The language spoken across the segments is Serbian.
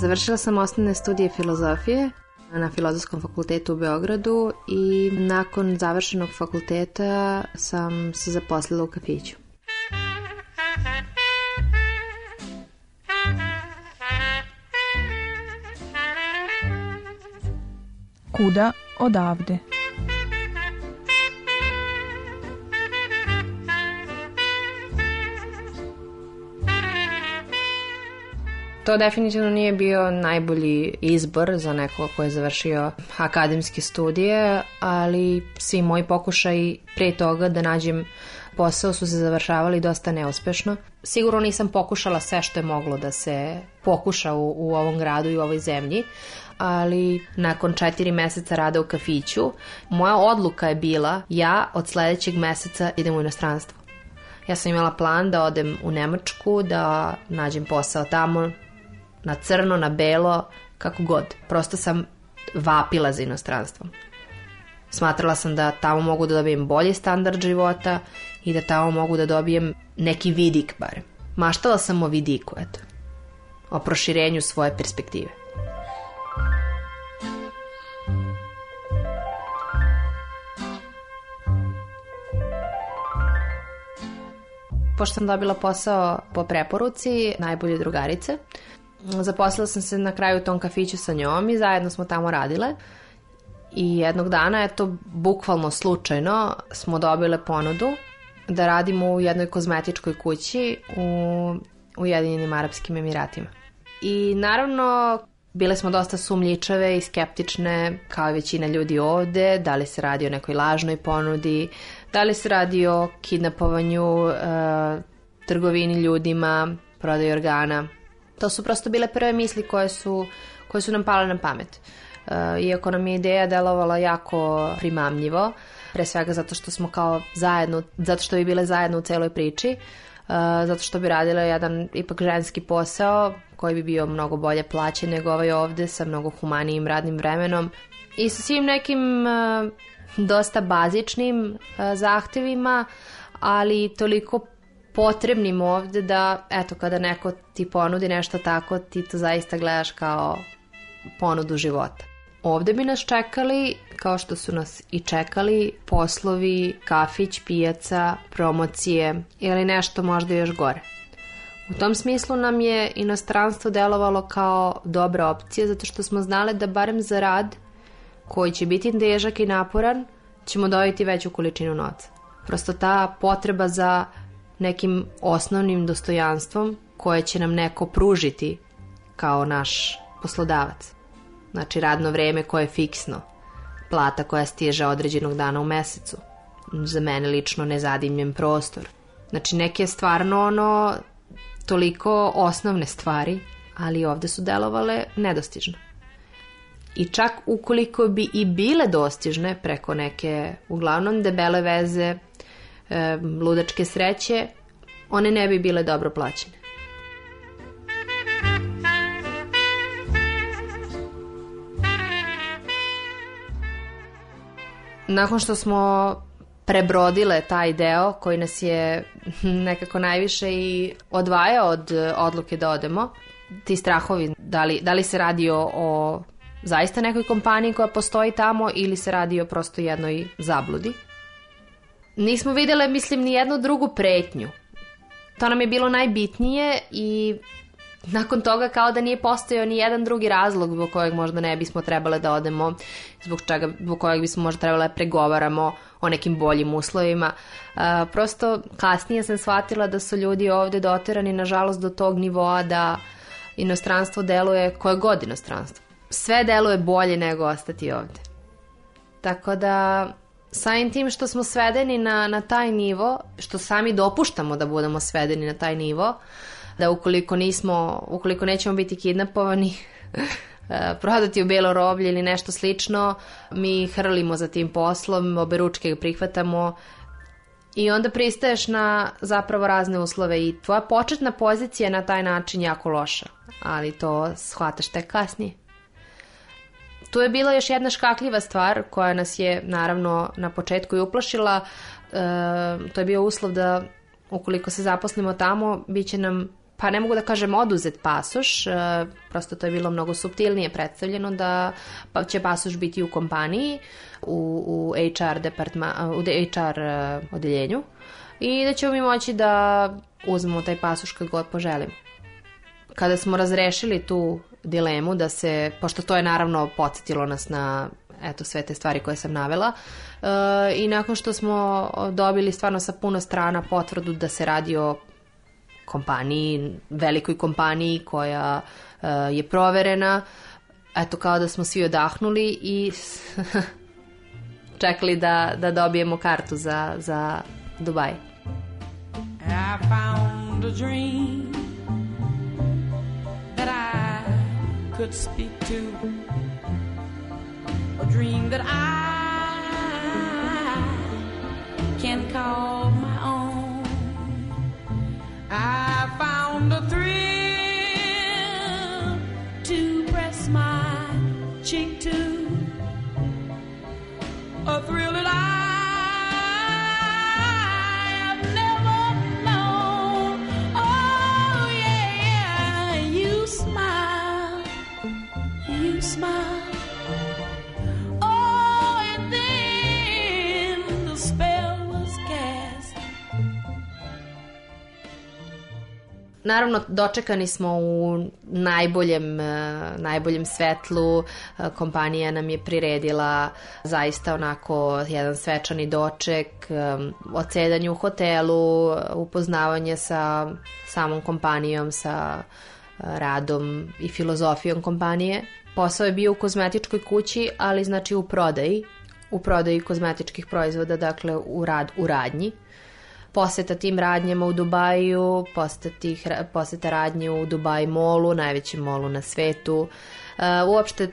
Završila sam osnovne studije filozofije na Filozofskom fakultetu u Beogradu i nakon završenog fakulteta sam se zaposlila u kafiću. Kuda odavde? To definitivno nije bio najbolji izbor za neko ko je završio akademske studije, ali svi moji pokušaji pre toga da nađem posao su se završavali dosta neuspešno. Sigurno nisam pokušala sve što je moglo da se pokuša u, u ovom gradu i u ovoj zemlji, ali nakon četiri meseca rada u kafiću, moja odluka je bila ja od sledećeg meseca idem u inostranstvo. Ja sam imala plan da odem u Nemačku, da nađem posao tamo, na crno, na belo, kako god. Prosto sam vapila za inostranstvom. Smatrala sam da tamo mogu da dobijem bolji standard života i da tamo mogu da dobijem neki vidik barem. Maštala sam o vidiku, eto. O proširenju svoje perspektive. Pošto sam dobila posao po preporuci najbolje drugarice, zaposlila sam se na kraju u tom kafiću sa njom i zajedno smo tamo radile. I jednog dana, eto, bukvalno slučajno, smo dobile ponudu da radimo u jednoj kozmetičkoj kući u Ujedinjenim Arapskim Emiratima. I naravno, bile smo dosta sumljičave i skeptične, kao i većina ljudi ovde, da li se radi o nekoj lažnoj ponudi, da li se radi o kidnapovanju, e, trgovini ljudima, prodaju organa. To su prosto bile prve misli koje su, koje su nam pale na pamet. E, iako nam je ideja delovala jako primamljivo, pre svega zato što smo kao zajedno, zato što bi bile zajedno u celoj priči, e, zato što bi radile jedan ipak ženski posao koji bi bio mnogo bolje plaćen nego ovaj ovde sa mnogo humanijim radnim vremenom i sa svim nekim e, dosta bazičnim zahtevima, ali toliko potrebnim ovde da, eto, kada neko ti ponudi nešto tako, ti to zaista gledaš kao ponudu života. Ovde bi nas čekali, kao što su nas i čekali, poslovi, kafić, pijaca, promocije ili nešto možda još gore. U tom smislu nam je inostranstvo delovalo kao dobra opcija zato što smo znali da barem za rad koji će biti težak i naporan ćemo dobiti veću količinu novca. Prosto ta potreba za nekim osnovnim dostojanstvom koje će nam neko pružiti kao naš poslodavac. Znači radno vreme koje je fiksno, plata koja stiže određenog dana u mesecu, za mene lično nezadimljen prostor. Znači neke stvarno ono toliko osnovne stvari, ali ovde su delovale nedostižno. I čak ukoliko bi i bile dostižne preko neke uglavnom debele veze, e, ludačke sreće, one ne bi bile dobro plaćene. Nakon što smo prebrodile taj deo koji nas je nekako najviše i odvajao od odluke da odemo, ti strahovi, da li, da li se radi o, o zaista nekoj kompaniji koja postoji tamo ili se radi o prosto jednoj zabludi. Nismo videle, mislim, ni jednu drugu pretnju. to nam je bilo najbitnije i nakon toga kao da nije postojao ni jedan drugi razlog zbog kojeg možda ne bismo trebale da odemo, zbog, čega, zbog kojeg bismo možda trebale da pregovaramo o nekim boljim uslovima. A, prosto kasnije sam shvatila da su ljudi ovde doterani nažalost do tog nivoa da inostranstvo deluje koje god inostranstvo. Sve deluje bolje nego ostati ovde. Tako da samim tim što smo svedeni na, na taj nivo, što sami dopuštamo da budemo svedeni na taj nivo, da ukoliko nismo, ukoliko nećemo biti kidnapovani, prodati u belo roblje ili nešto slično, mi hrlimo za tim poslom, obe ručke prihvatamo i onda pristaješ na zapravo razne uslove i tvoja početna pozicija je na taj način jako loša, ali to shvataš tek kasnije. Tu je bila još jedna škakljiva stvar koja nas je naravno na početku i uplašila. E, to je bio uslov da ukoliko se zaposlimo tamo, bit će nam pa ne mogu da kažem oduzet pasoš, e, prosto to je bilo mnogo subtilnije predstavljeno da pa će pasoš biti u kompaniji, u, u HR, departma, u HR e, odeljenju i da ćemo mi moći da uzmemo taj pasoš kad god poželimo. Kada smo razrešili tu dilemu da se, pošto to je naravno podsjetilo nas na eto sve te stvari koje sam navela e, i nakon što smo dobili stvarno sa puno strana potvrdu da se radi o kompaniji, velikoj kompaniji koja uh, je proverena. Eto, kao da smo svi odahnuli i čekali da, da dobijemo kartu za, za Dubaj. I found a dream could speak to A dream that I can call my own. I Naravno, dočekani smo u najboljem, eh, najboljem svetlu. Eh, Kompanija nam je priredila zaista onako jedan svečani doček, eh, odsedanje u hotelu, upoznavanje sa samom kompanijom, sa radom i filozofijom kompanije. Posao je bio u kozmetičkoj kući, ali znači u prodaji, u prodaji kozmetičkih proizvoda, dakle u rad u radnji poseta tim radnjama u Dubaju, tih, poseta radnje u Dubai molu, najvećem molu na svetu. Uh, uopšte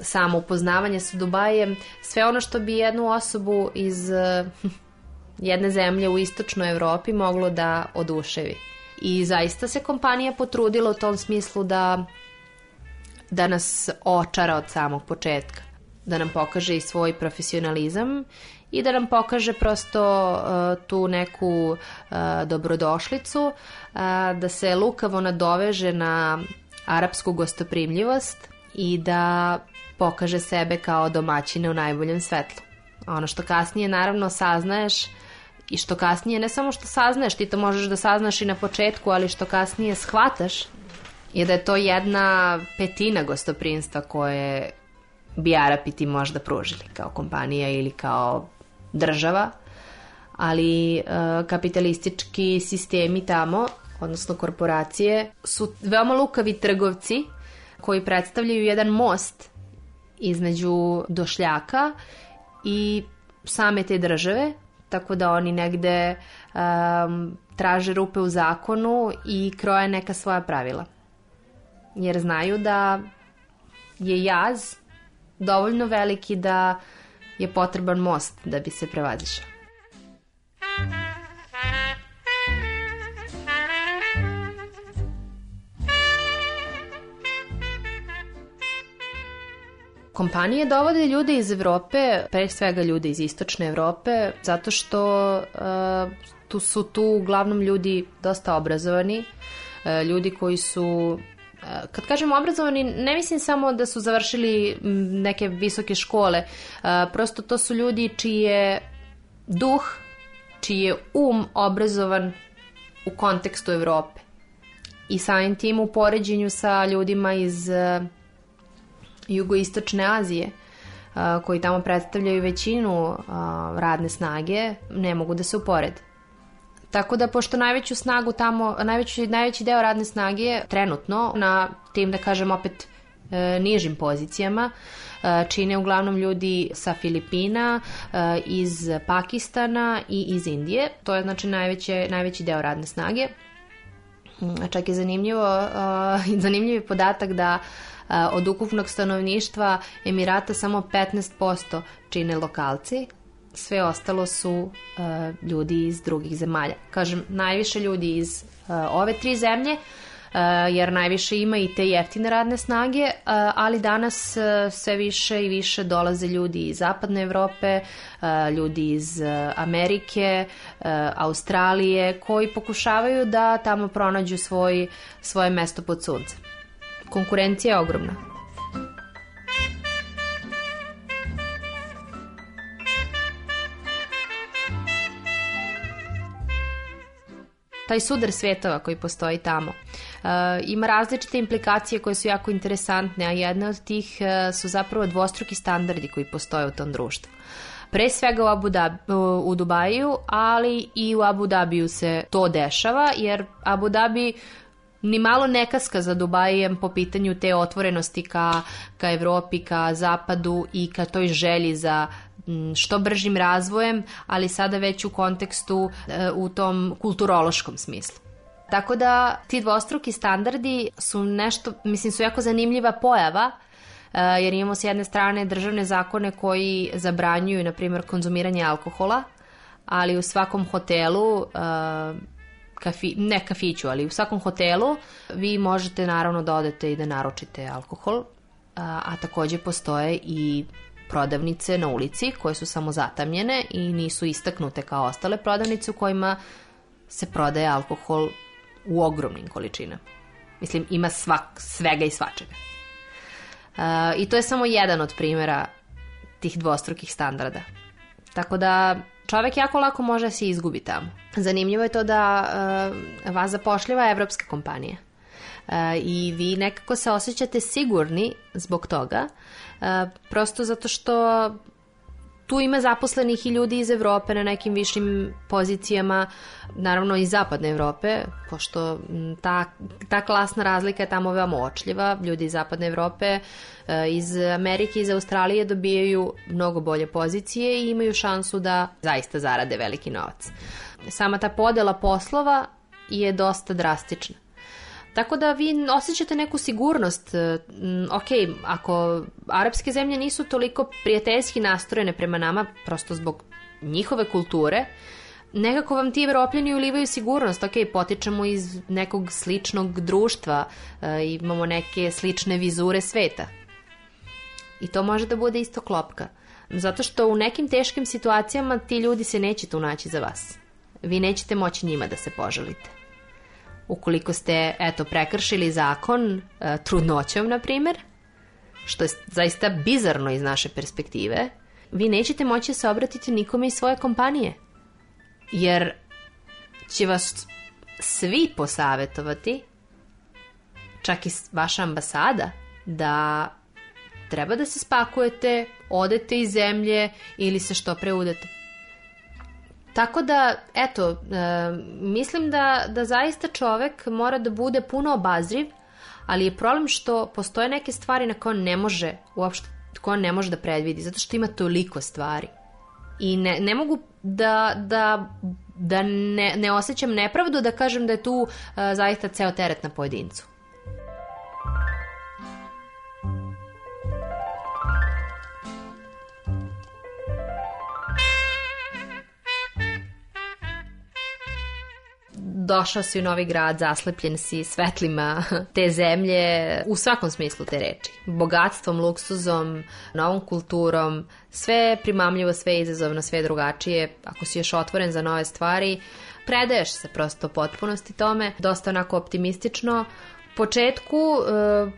samo upoznavanje sa Dubajem, sve ono što bi jednu osobu iz uh, jedne zemlje u istočnoj Evropi moglo da oduševi. I zaista se kompanija potrudila u tom smislu da da nas očara od samog početka, da nam pokaže i svoj profesionalizam i da nam pokaže prosto uh, tu neku uh, dobrodošlicu, uh, da se lukavo nadoveže na arapsku gostoprimljivost i da pokaže sebe kao domaćine u najboljem svetlu. Ono što kasnije naravno saznaješ i što kasnije ne samo što saznaješ, ti to možeš da saznaš i na početku, ali što kasnije shvataš je da je to jedna petina gostoprinstva koje bi Arapi ti možda pružili kao kompanija ili kao država, ali e, kapitalistički sistemi tamo, odnosno korporacije, su veoma lukavi trgovci koji predstavljaju jedan most između došljaka i same te države, tako da oni negde um, traže rupe u zakonu i kroje neka svoja pravila. Jer znaju da je jaz dovoljno veliki da je potreban most da bi se prevazišao. Kompanije dovode ljude iz Evrope, pre svega ljude iz istočne Evrope, zato što uh, tu su tu uglavnom ljudi dosta obrazovani, uh, ljudi koji su kad kažem obrazovani, ne mislim samo da su završili neke visoke škole, prosto to su ljudi čiji je duh, čiji je um obrazovan u kontekstu Evrope. I samim tim u poređenju sa ljudima iz uh, jugoistočne Azije, koji tamo predstavljaju većinu radne snage, ne mogu da se uporede. Tako da, pošto najveću snagu tamo, najveći, najveći deo radne snage je trenutno na tim, da kažem, opet e, nižim pozicijama, e, čine uglavnom ljudi sa Filipina, e, iz Pakistana i iz Indije. To je znači najveće, najveći deo radne snage. Mm, Čak je zanimljivo, zanimljiv je podatak da od ukupnog stanovništva Emirata samo 15% čine lokalci, sve ostalo su uh, ljudi iz drugih zemalja. Kažem, najviše ljudi iz uh, ove tri zemlje, uh, jer najviše ima i te jeftine radne snage, uh, ali danas uh, sve više i više dolaze ljudi iz zapadne Evrope, uh, ljudi iz uh, Amerike, uh, Australije, koji pokušavaju da tamo pronađu svoj, svoje mesto pod suncem. Konkurencija je ogromna. Taj sudar svetova koji postoji tamo. Uh, ima različite implikacije koje su jako interesantne, a jedna od tih uh, su zapravo dvostruki standardi koji postoje u tom društvu. Pre svega u, Abu Dhabi, u Dubaju, ali i u Abu Dhabiju se to dešava, jer Abu Dhabi ni malo ne kaska za Dubajem po pitanju te otvorenosti ka, ka Evropi, ka zapadu i ka toj želji za što bržim razvojem, ali sada već u kontekstu e, u tom kulturološkom smislu. Tako da ti dvostruki standardi su nešto, mislim su jako zanimljiva pojava, e, jer imamo s jedne strane državne zakone koji zabranjuju, na primjer, konzumiranje alkohola, ali u svakom hotelu e, kafi, ne kafiću, ali u svakom hotelu vi možete naravno da odete i da naručite alkohol, a, a takođe postoje i prodavnice na ulici koje su samo zatamljene i nisu istaknute kao ostale prodavnice u kojima se prodaje alkohol u ogromnim količinama. Mislim, ima svak, svega i svačega. Uh, I to je samo jedan od primjera tih dvostrukih standarda. Tako da čovek jako lako može se izgubi tamo. Zanimljivo je to da uh, vas zapošljiva evropska kompanija. Uh, I vi nekako se osjećate sigurni zbog toga, E, prosto zato što tu ima zaposlenih i ljudi iz Evrope na nekim višim pozicijama, naravno iz zapadne Evrope, pošto ta, ta klasna razlika je tamo veoma očljiva. Ljudi iz zapadne Evrope, e, iz Amerike, iz Australije dobijaju mnogo bolje pozicije i imaju šansu da zaista zarade veliki novac. Sama ta podela poslova je dosta drastična. Tako da vi osjećate neku sigurnost. E, ok, ako arapske zemlje nisu toliko prijateljski nastrojene prema nama, prosto zbog njihove kulture, nekako vam ti evropljani ulivaju sigurnost. Ok, potičemo iz nekog sličnog društva, e, imamo neke slične vizure sveta. I to može da bude isto klopka. Zato što u nekim teškim situacijama ti ljudi se neće tu naći za vas. Vi nećete moći njima da se požalite ukoliko ste eto prekršili zakon e, trudnoćom na primjer, što je zaista bizarno iz naše perspektive, vi nećete moći se obratiti nikome iz svoje kompanije. Jer će vas svi posavetovati, čak i vaša ambasada, da treba da se spakujete, odete iz zemlje ili se što pre udete. Tako da, eto, e, mislim da, da zaista čovek mora da bude puno obazriv, ali je problem što postoje neke stvari na koje on ne može uopšte koje on ne može da predvidi, zato što ima toliko stvari. I ne, ne mogu da, da, da ne, ne osjećam nepravdu da kažem da je tu uh, zaista ceo teret na pojedincu. Došao si u Novi Grad, zaslepljen si svetlima te zemlje, u svakom smislu te reči. Bogatstvom, luksuzom, novom kulturom, sve primamljivo, sve izazovno, sve drugačije. Ako si još otvoren za nove stvari, predaješ se prosto potpunosti tome, dosta onako optimistično. Početku, uh,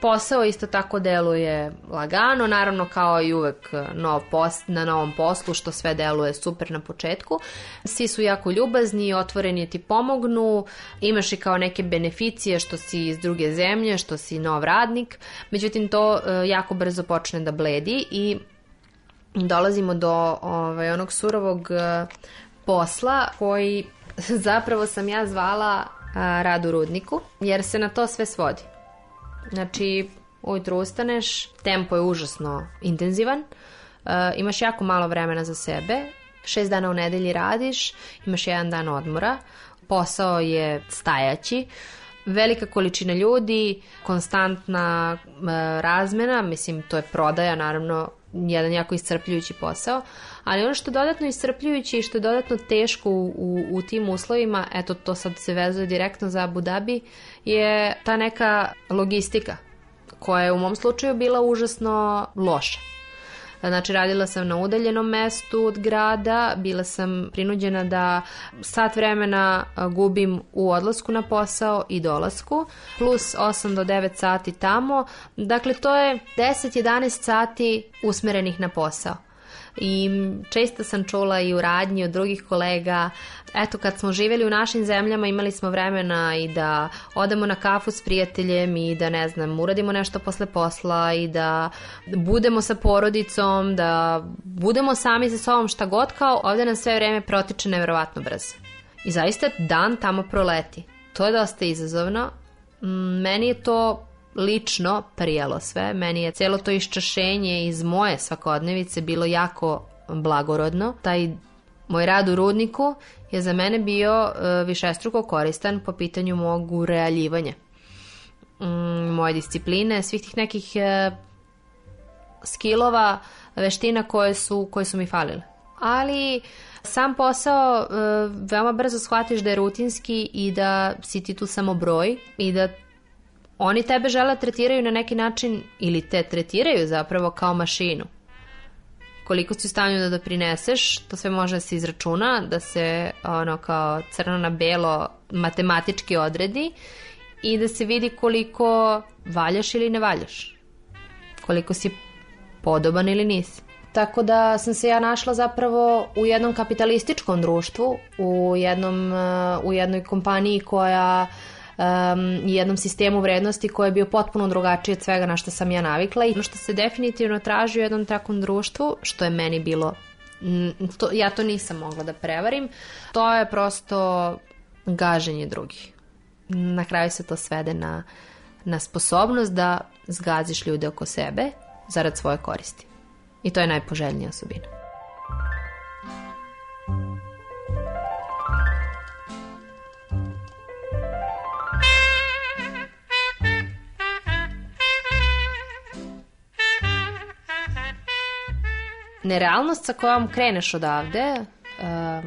Posao isto tako deluje lagano, naravno kao i uvek nov post, na novom poslu što sve deluje super na početku. Svi su jako ljubazni, otvoreni ti pomognu, imaš i kao neke beneficije što si iz druge zemlje, što si nov radnik, međutim to e, jako brzo počne da bledi i dolazimo do ovaj, onog surovog e, posla koji zapravo sam ja zvala rad u rudniku, jer se na to sve svodi. Znači, ujutro ustaneš, tempo je užasno intenzivan, a, imaš jako malo vremena za sebe, šest dana u nedelji radiš, imaš jedan dan odmora, posao je stajaći, velika količina ljudi, konstantna e, razmena, mislim to je prodaja naravno jedan jako iscrpljujući posao, ali ono što je dodatno iscrpljujući i što je dodatno teško u, u, tim uslovima, eto to sad se vezuje direktno za Abu Dhabi, je ta neka logistika koja je u mom slučaju bila užasno loša. Znači, radila sam na udaljenom mestu od grada, bila sam prinuđena da sat vremena gubim u odlasku na posao i dolasku, plus 8 do 9 sati tamo. Dakle, to je 10-11 sati usmerenih na posao i često sam čula i u radnji od drugih kolega. Eto kad smo živjeli u našim zemljama imali smo vremena i da odemo na kafu s prijateljem i da ne znam uradimo nešto posle posla i da budemo sa porodicom da budemo sami sa sobom šta god kao ovde nam sve vreme protiče nevjerovatno brzo. I zaista dan tamo proleti. To je dosta izazovno. Meni je to lično prijelo sve. Meni je celo to iščašenje iz moje svakodnevice bilo jako blagorodno. Taj moj rad u rudniku je za mene bio e, višestruko koristan po pitanju mog urealjivanja. Mm, moje discipline, svih tih nekih e, skillova, veština koje su, koje su mi falile. Ali sam posao e, veoma brzo shvatiš da je rutinski i da si ti tu samo broj i da oni tebe žele tretiraju na neki način ili te tretiraju zapravo kao mašinu. Koliko si u stanju da doprineseš, to sve može da se izračuna, da se ono kao crno na belo matematički odredi i da se vidi koliko valjaš ili ne valjaš. Koliko si podoban ili nisi. Tako da sam se ja našla zapravo u jednom kapitalističkom društvu, u, jednom, u jednoj kompaniji koja um, jednom sistemu vrednosti koji je bio potpuno drugačiji od svega na što sam ja navikla i ono što se definitivno traži u jednom takvom društvu, što je meni bilo to, ja to nisam mogla da prevarim, to je prosto gaženje drugih. Na kraju se to svede na, na sposobnost da zgaziš ljude oko sebe zarad svoje koristi. I to je najpoželjnija osobina. Nerealnost sa kojom kreneš odavde, uh,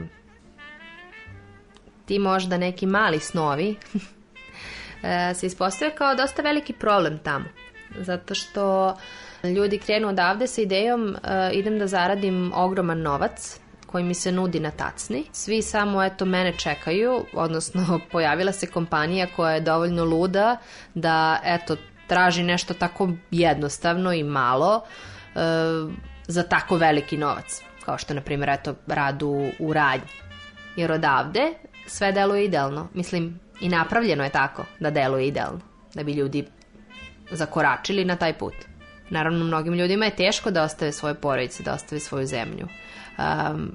ti možda neki mali snovi, uh, se ispostavlja kao dosta veliki problem tamo. Zato što ljudi krenu odavde sa idejom uh, idem da zaradim ogroman novac, koji mi se nudi na tacni. Svi samo eto mene čekaju, odnosno pojavila se kompanija koja je dovoljno luda da eto traži nešto tako jednostavno i malo. Uh, za tako veliki novac, kao što, na primjer, eto, radu u radnji. Jer odavde sve deluje idealno. Mislim, i napravljeno je tako da deluje idealno. Da bi ljudi zakoračili na taj put. Naravno, mnogim ljudima je teško da ostave svoje porodice, da ostave svoju zemlju. Um,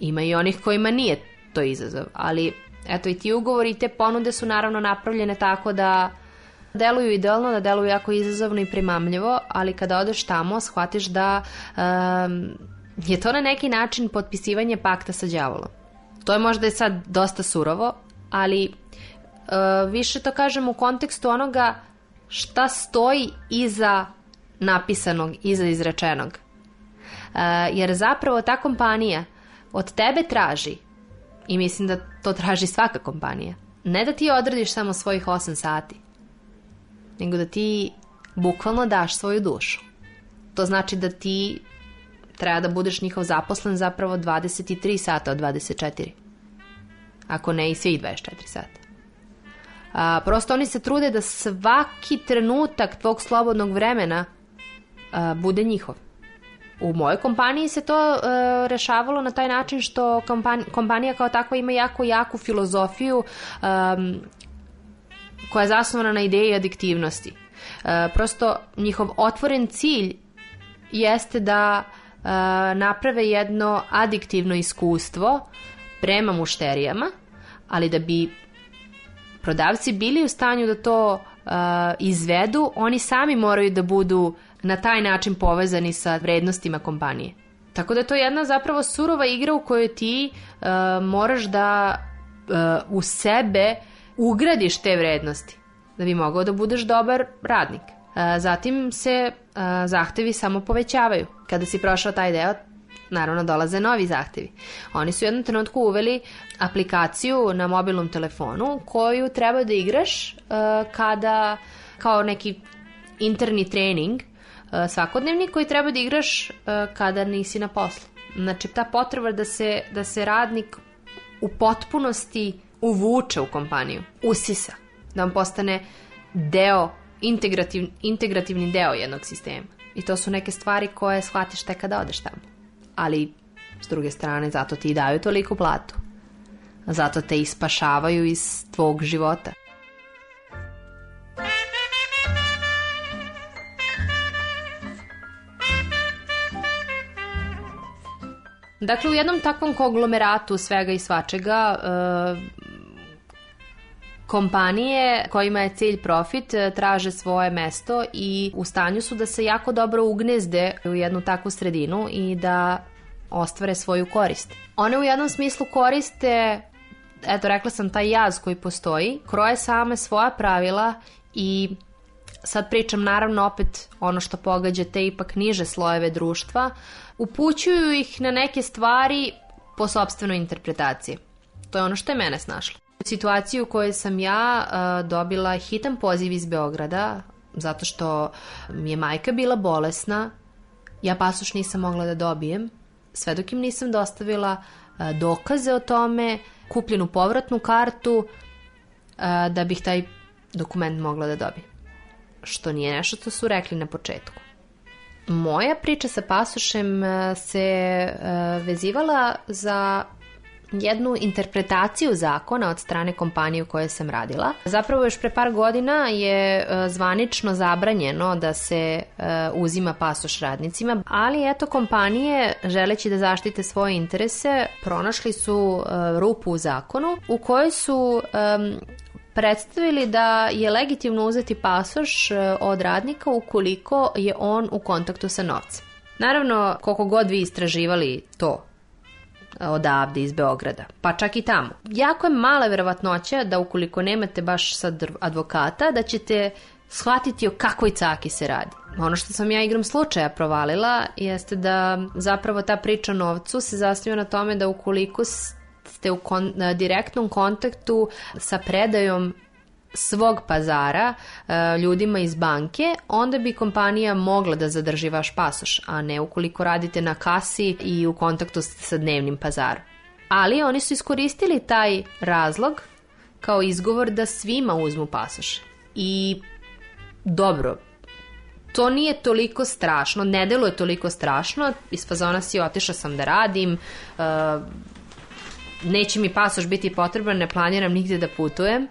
ima i onih kojima nije to izazov, ali eto i ti ugovori i te ponude su naravno napravljene tako da deluju idealno, da deluju jako izazovno i primamljivo, ali kada odeš tamo shvatiš da um, je to na neki način potpisivanje pakta sa đavolom. To je možda je sad dosta surovo, ali uh, više to kažem u kontekstu onoga šta stoji iza napisanog, iza izrečenog. Uh, jer zapravo ta kompanija od tebe traži, i mislim da to traži svaka kompanija, ne da ti odradiš samo svojih 8 sati, nego da ti bukvalno daš svoju dušu. To znači da ti treba da budeš njihov zaposlen zapravo 23 sata od 24. Ako ne i svih 24 sata. A, prosto oni se trude da svaki trenutak tvog slobodnog vremena a, bude njihov. U mojoj kompaniji se to e, rešavalo na taj način što kompan, kompanija kao takva ima jako jaku filozofiju um, koja je zasnovana na ideji adiktivnosti. E, prosto njihov otvoren cilj jeste da e, naprave jedno adiktivno iskustvo prema mušterijama, ali da bi prodavci bili u stanju da to uh, izvedu, oni sami moraju da budu na taj način povezani sa vrednostima kompanije. Tako da to je jedna zapravo surova igra u kojoj ti uh, moraš da uh, u sebe ugradiš te vrednosti da bi mogao da budeš dobar radnik. Uh, zatim se uh, zahtevi samo povećavaju. Kada si prošao taj deo, naravno dolaze novi zahtevi. Oni su u jednom trenutku uveli aplikaciju na mobilnom telefonu koju treba da igraš uh, kada kao neki interni trening svakodnevni koji treba da igraš kada nisi na poslu. Znači ta potreba da se, da se radnik u potpunosti uvuče u kompaniju, usisa, da on postane deo, integrativ, integrativni deo jednog sistema. I to su neke stvari koje shvatiš tek kada odeš tamo ali s druge strane zato ti daju toliku platu. Zato te ispašavaju iz tvog života. Dakle, u jednom takvom konglomeratu svega i svačega e, kompanije kojima je cilj profit e, traže svoje mesto i u stanju su da se jako dobro ugnezde u jednu takvu sredinu i da ostvare svoju korist. One u jednom smislu koriste, eto rekla sam, taj jaz koji postoji, kroje same svoja pravila i sad pričam naravno opet ono što pogađa te ipak niže slojeve društva, upućuju ih na neke stvari po sobstvenoj interpretaciji. To je ono što je mene snašlo. Situaciju u kojoj sam ja uh, dobila hitan poziv iz Beograda, zato što mi je majka bila bolesna, ja pasoš nisam mogla da dobijem, sve dok im nisam dostavila uh, dokaze o tome, kupljenu povratnu kartu, uh, da bih taj dokument mogla da dobijem. Što nije nešto što su rekli na početku. Moja priča sa pasošem se vezivala za jednu interpretaciju zakona od strane kompanije u kojoj sam radila. Zapravo još pre par godina je e, zvanično zabranjeno da se e, uzima pasoš radnicima, ali eto kompanije želeći da zaštite svoje interese pronašli su e, rupu u zakonu u kojoj su predstavili da je legitimno uzeti pasoš od radnika ukoliko je on u kontaktu sa novcem. Naravno, koliko god vi istraživali to odavde iz Beograda, pa čak i tamo. Jako je mala verovatnoća da ukoliko nemate baš sad advokata, da ćete shvatiti o kakvoj caki se radi. Ono što sam ja igrom slučaja provalila jeste da zapravo ta priča o novcu se zasniva na tome da ukoliko ste u kon, direktnom kontaktu sa predajom svog pazara e, ljudima iz banke, onda bi kompanija mogla da zadrži vaš pasoš, a ne ukoliko radite na kasi i u kontaktu sa dnevnim pazarom. Ali oni su iskoristili taj razlog kao izgovor da svima uzmu pasoš. I dobro, to nije toliko strašno, ne deluje toliko strašno, iz fazona si otišao sam da radim, uh, neće mi pasoš biti potreban, ne planiram nigde da putujem,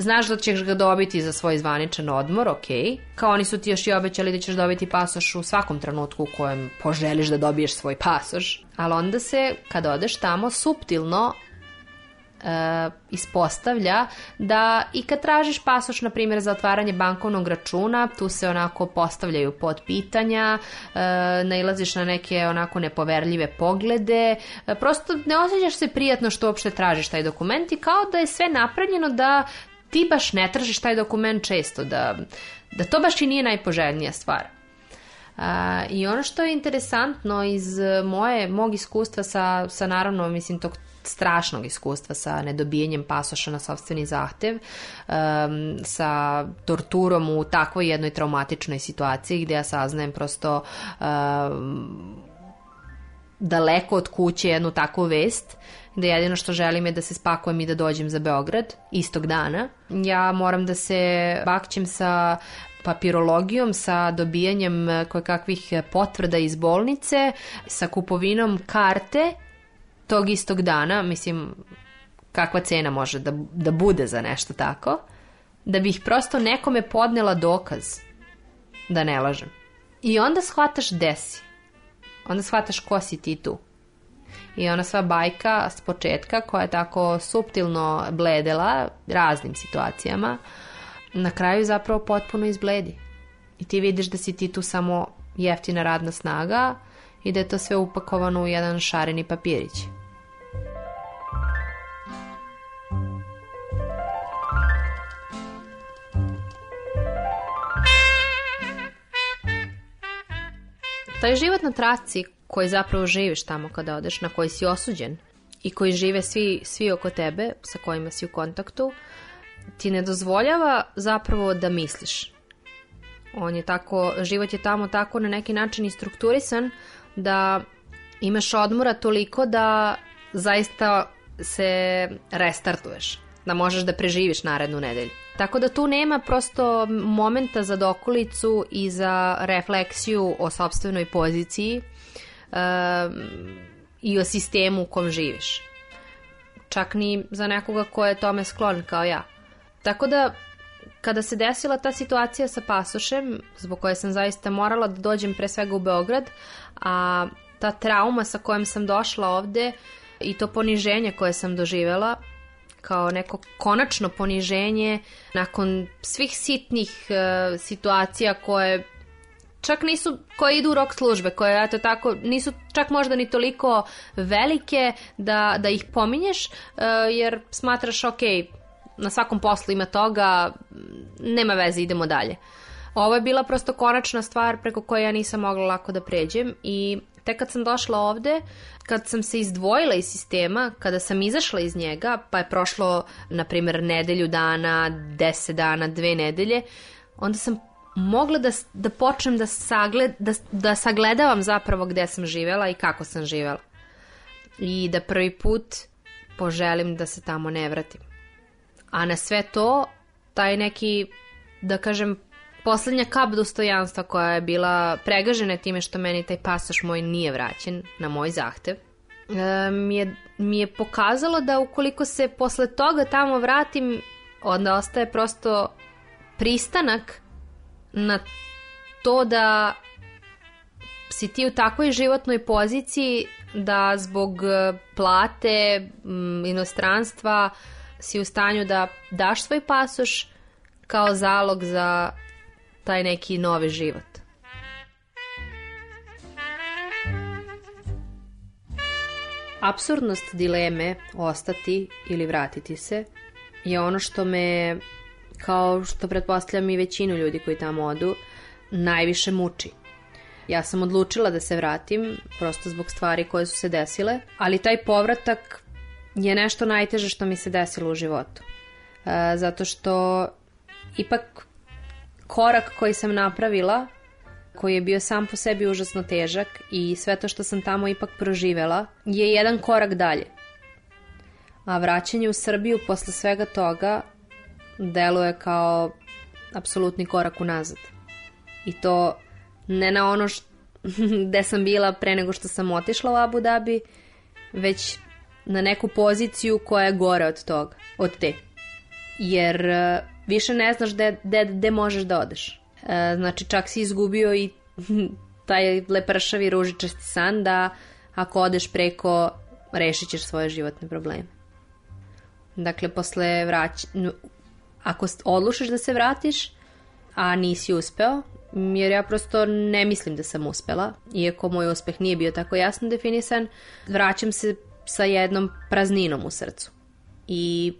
Znaš da ćeš ga dobiti za svoj zvaničan odmor, ok. Kao oni su ti još i obećali da ćeš dobiti pasoš u svakom trenutku u kojem poželiš da dobiješ svoj pasoš. Ali onda se, kad odeš tamo, suptilno e, ispostavlja da i kad tražiš pasoš, na primjer, za otvaranje bankovnog računa, tu se onako postavljaju pod pitanja, e, nailaziš na neke onako nepoverljive poglede, e, prosto ne osjećaš se prijatno što uopšte tražiš taj dokument i kao da je sve napravljeno da ti baš ne tražiš taj dokument često, da, da to baš i nije najpoželjnija stvar. A, I ono što je interesantno iz moje, mog iskustva sa, sa naravno, mislim, tog strašnog iskustva sa nedobijanjem pasoša na sobstveni zahtev, um, sa torturom u takvoj jednoj traumatičnoj situaciji gde ja saznajem prosto um, daleko od kuće jednu takvu vest, da jedino što želim je da se spakujem i da dođem za Beograd istog dana. Ja moram da se bakćem sa papirologijom, sa dobijanjem koje kakvih potvrda iz bolnice, sa kupovinom karte tog istog dana, mislim, kakva cena može da, da bude za nešto tako, da bih prosto nekome podnela dokaz da ne lažem. I onda shvataš desi. Onda shvataš ko si ti tu. I ona sva bajka s početka koja je tako suptilno bledela raznim situacijama, na kraju zapravo potpuno izbledi. I ti vidiš da si ti tu samo jeftina radna snaga i da je to sve upakovano u jedan šareni papirić. Taj život na traci koji zapravo živiš tamo kada odeš, na koji si osuđen i koji žive svi, svi oko tebe sa kojima si u kontaktu, ti ne dozvoljava zapravo da misliš. On je tako, život je tamo tako na neki način i strukturisan da imaš odmora toliko da zaista se restartuješ, da možeš da preživiš narednu nedelju. Tako da tu nema prosto momenta za dokolicu i za refleksiju o sobstvenoj poziciji um, i o sistemu u kom živiš. Čak ni za nekoga ko je tome sklon kao ja. Tako da kada se desila ta situacija sa pasošem, zbog koje sam zaista morala da dođem pre svega u Beograd, a ta trauma sa kojom sam došla ovde i to poniženje koje sam doživela, kao neko konačno poniženje nakon svih sitnih uh, situacija koje čak nisu, koje idu u rok službe, koje eto tako, nisu čak možda ni toliko velike da, da ih pominješ, uh, jer smatraš ok, na svakom poslu ima toga, nema veze, idemo dalje. Ovo je bila prosto konačna stvar preko koje ja nisam mogla lako da pređem i tek kad sam došla ovde, kad sam se izdvojila iz sistema, kada sam izašla iz njega, pa je prošlo, na primjer, nedelju dana, deset dana, dve nedelje, onda sam mogla da, da počnem da, sagled, da, da sagledavam zapravo gde sam živela i kako sam živela. I da prvi put poželim da se tamo ne vratim. A na sve to, taj neki, da kažem, poslednja kap dostojanstva koja je bila pregažena time što meni taj pasoš moj nije vraćen na moj zahtev, e, mi je, mi je pokazalo da ukoliko se posle toga tamo vratim, onda ostaje prosto pristanak na to da si ti u takvoj životnoj poziciji da zbog e, plate, inostranstva si u stanju da daš svoj pasoš kao zalog za taj neki novi život. Absurdnost dileme ostati ili vratiti se je ono što me, kao što pretpostavljam i većinu ljudi koji tamo odu, najviše muči. Ja sam odlučila da se vratim, prosto zbog stvari koje su se desile, ali taj povratak je nešto najteže što mi se desilo u životu. E, zato što ipak korak koji sam napravila, koji je bio sam po sebi užasno težak i sve to što sam tamo ipak proživela, je jedan korak dalje. A vraćanje u Srbiju posle svega toga deluje kao apsolutni korak unazad. I to ne na ono što, gde sam bila pre nego što sam otišla u Abu Dhabi, već na neku poziciju koja je gore od toga, od te. Jer više ne znaš gde, možeš da odeš. E, znači čak si izgubio i taj lepršavi ružičasti san da ako odeš preko rešit ćeš svoje životne probleme. Dakle, posle vrać... Ako odlušiš da se vratiš, a nisi uspeo, jer ja prosto ne mislim da sam uspela, iako moj uspeh nije bio tako jasno definisan, vraćam se sa jednom prazninom u srcu. I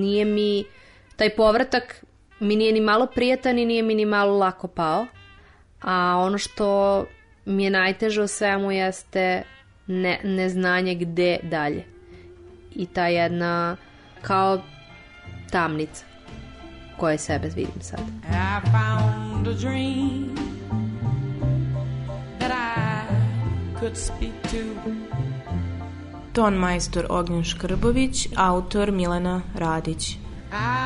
nije mi taj povratak mi nije ni malo prijatan i nije mi ni malo lako pao. A ono što mi je najteže u svemu jeste ne, neznanje gde dalje. I ta jedna kao tamnica koje sebe vidim sad. I found a dream that I could speak to. Ton majstor Ognjen Škrbović, autor Milena Radić. I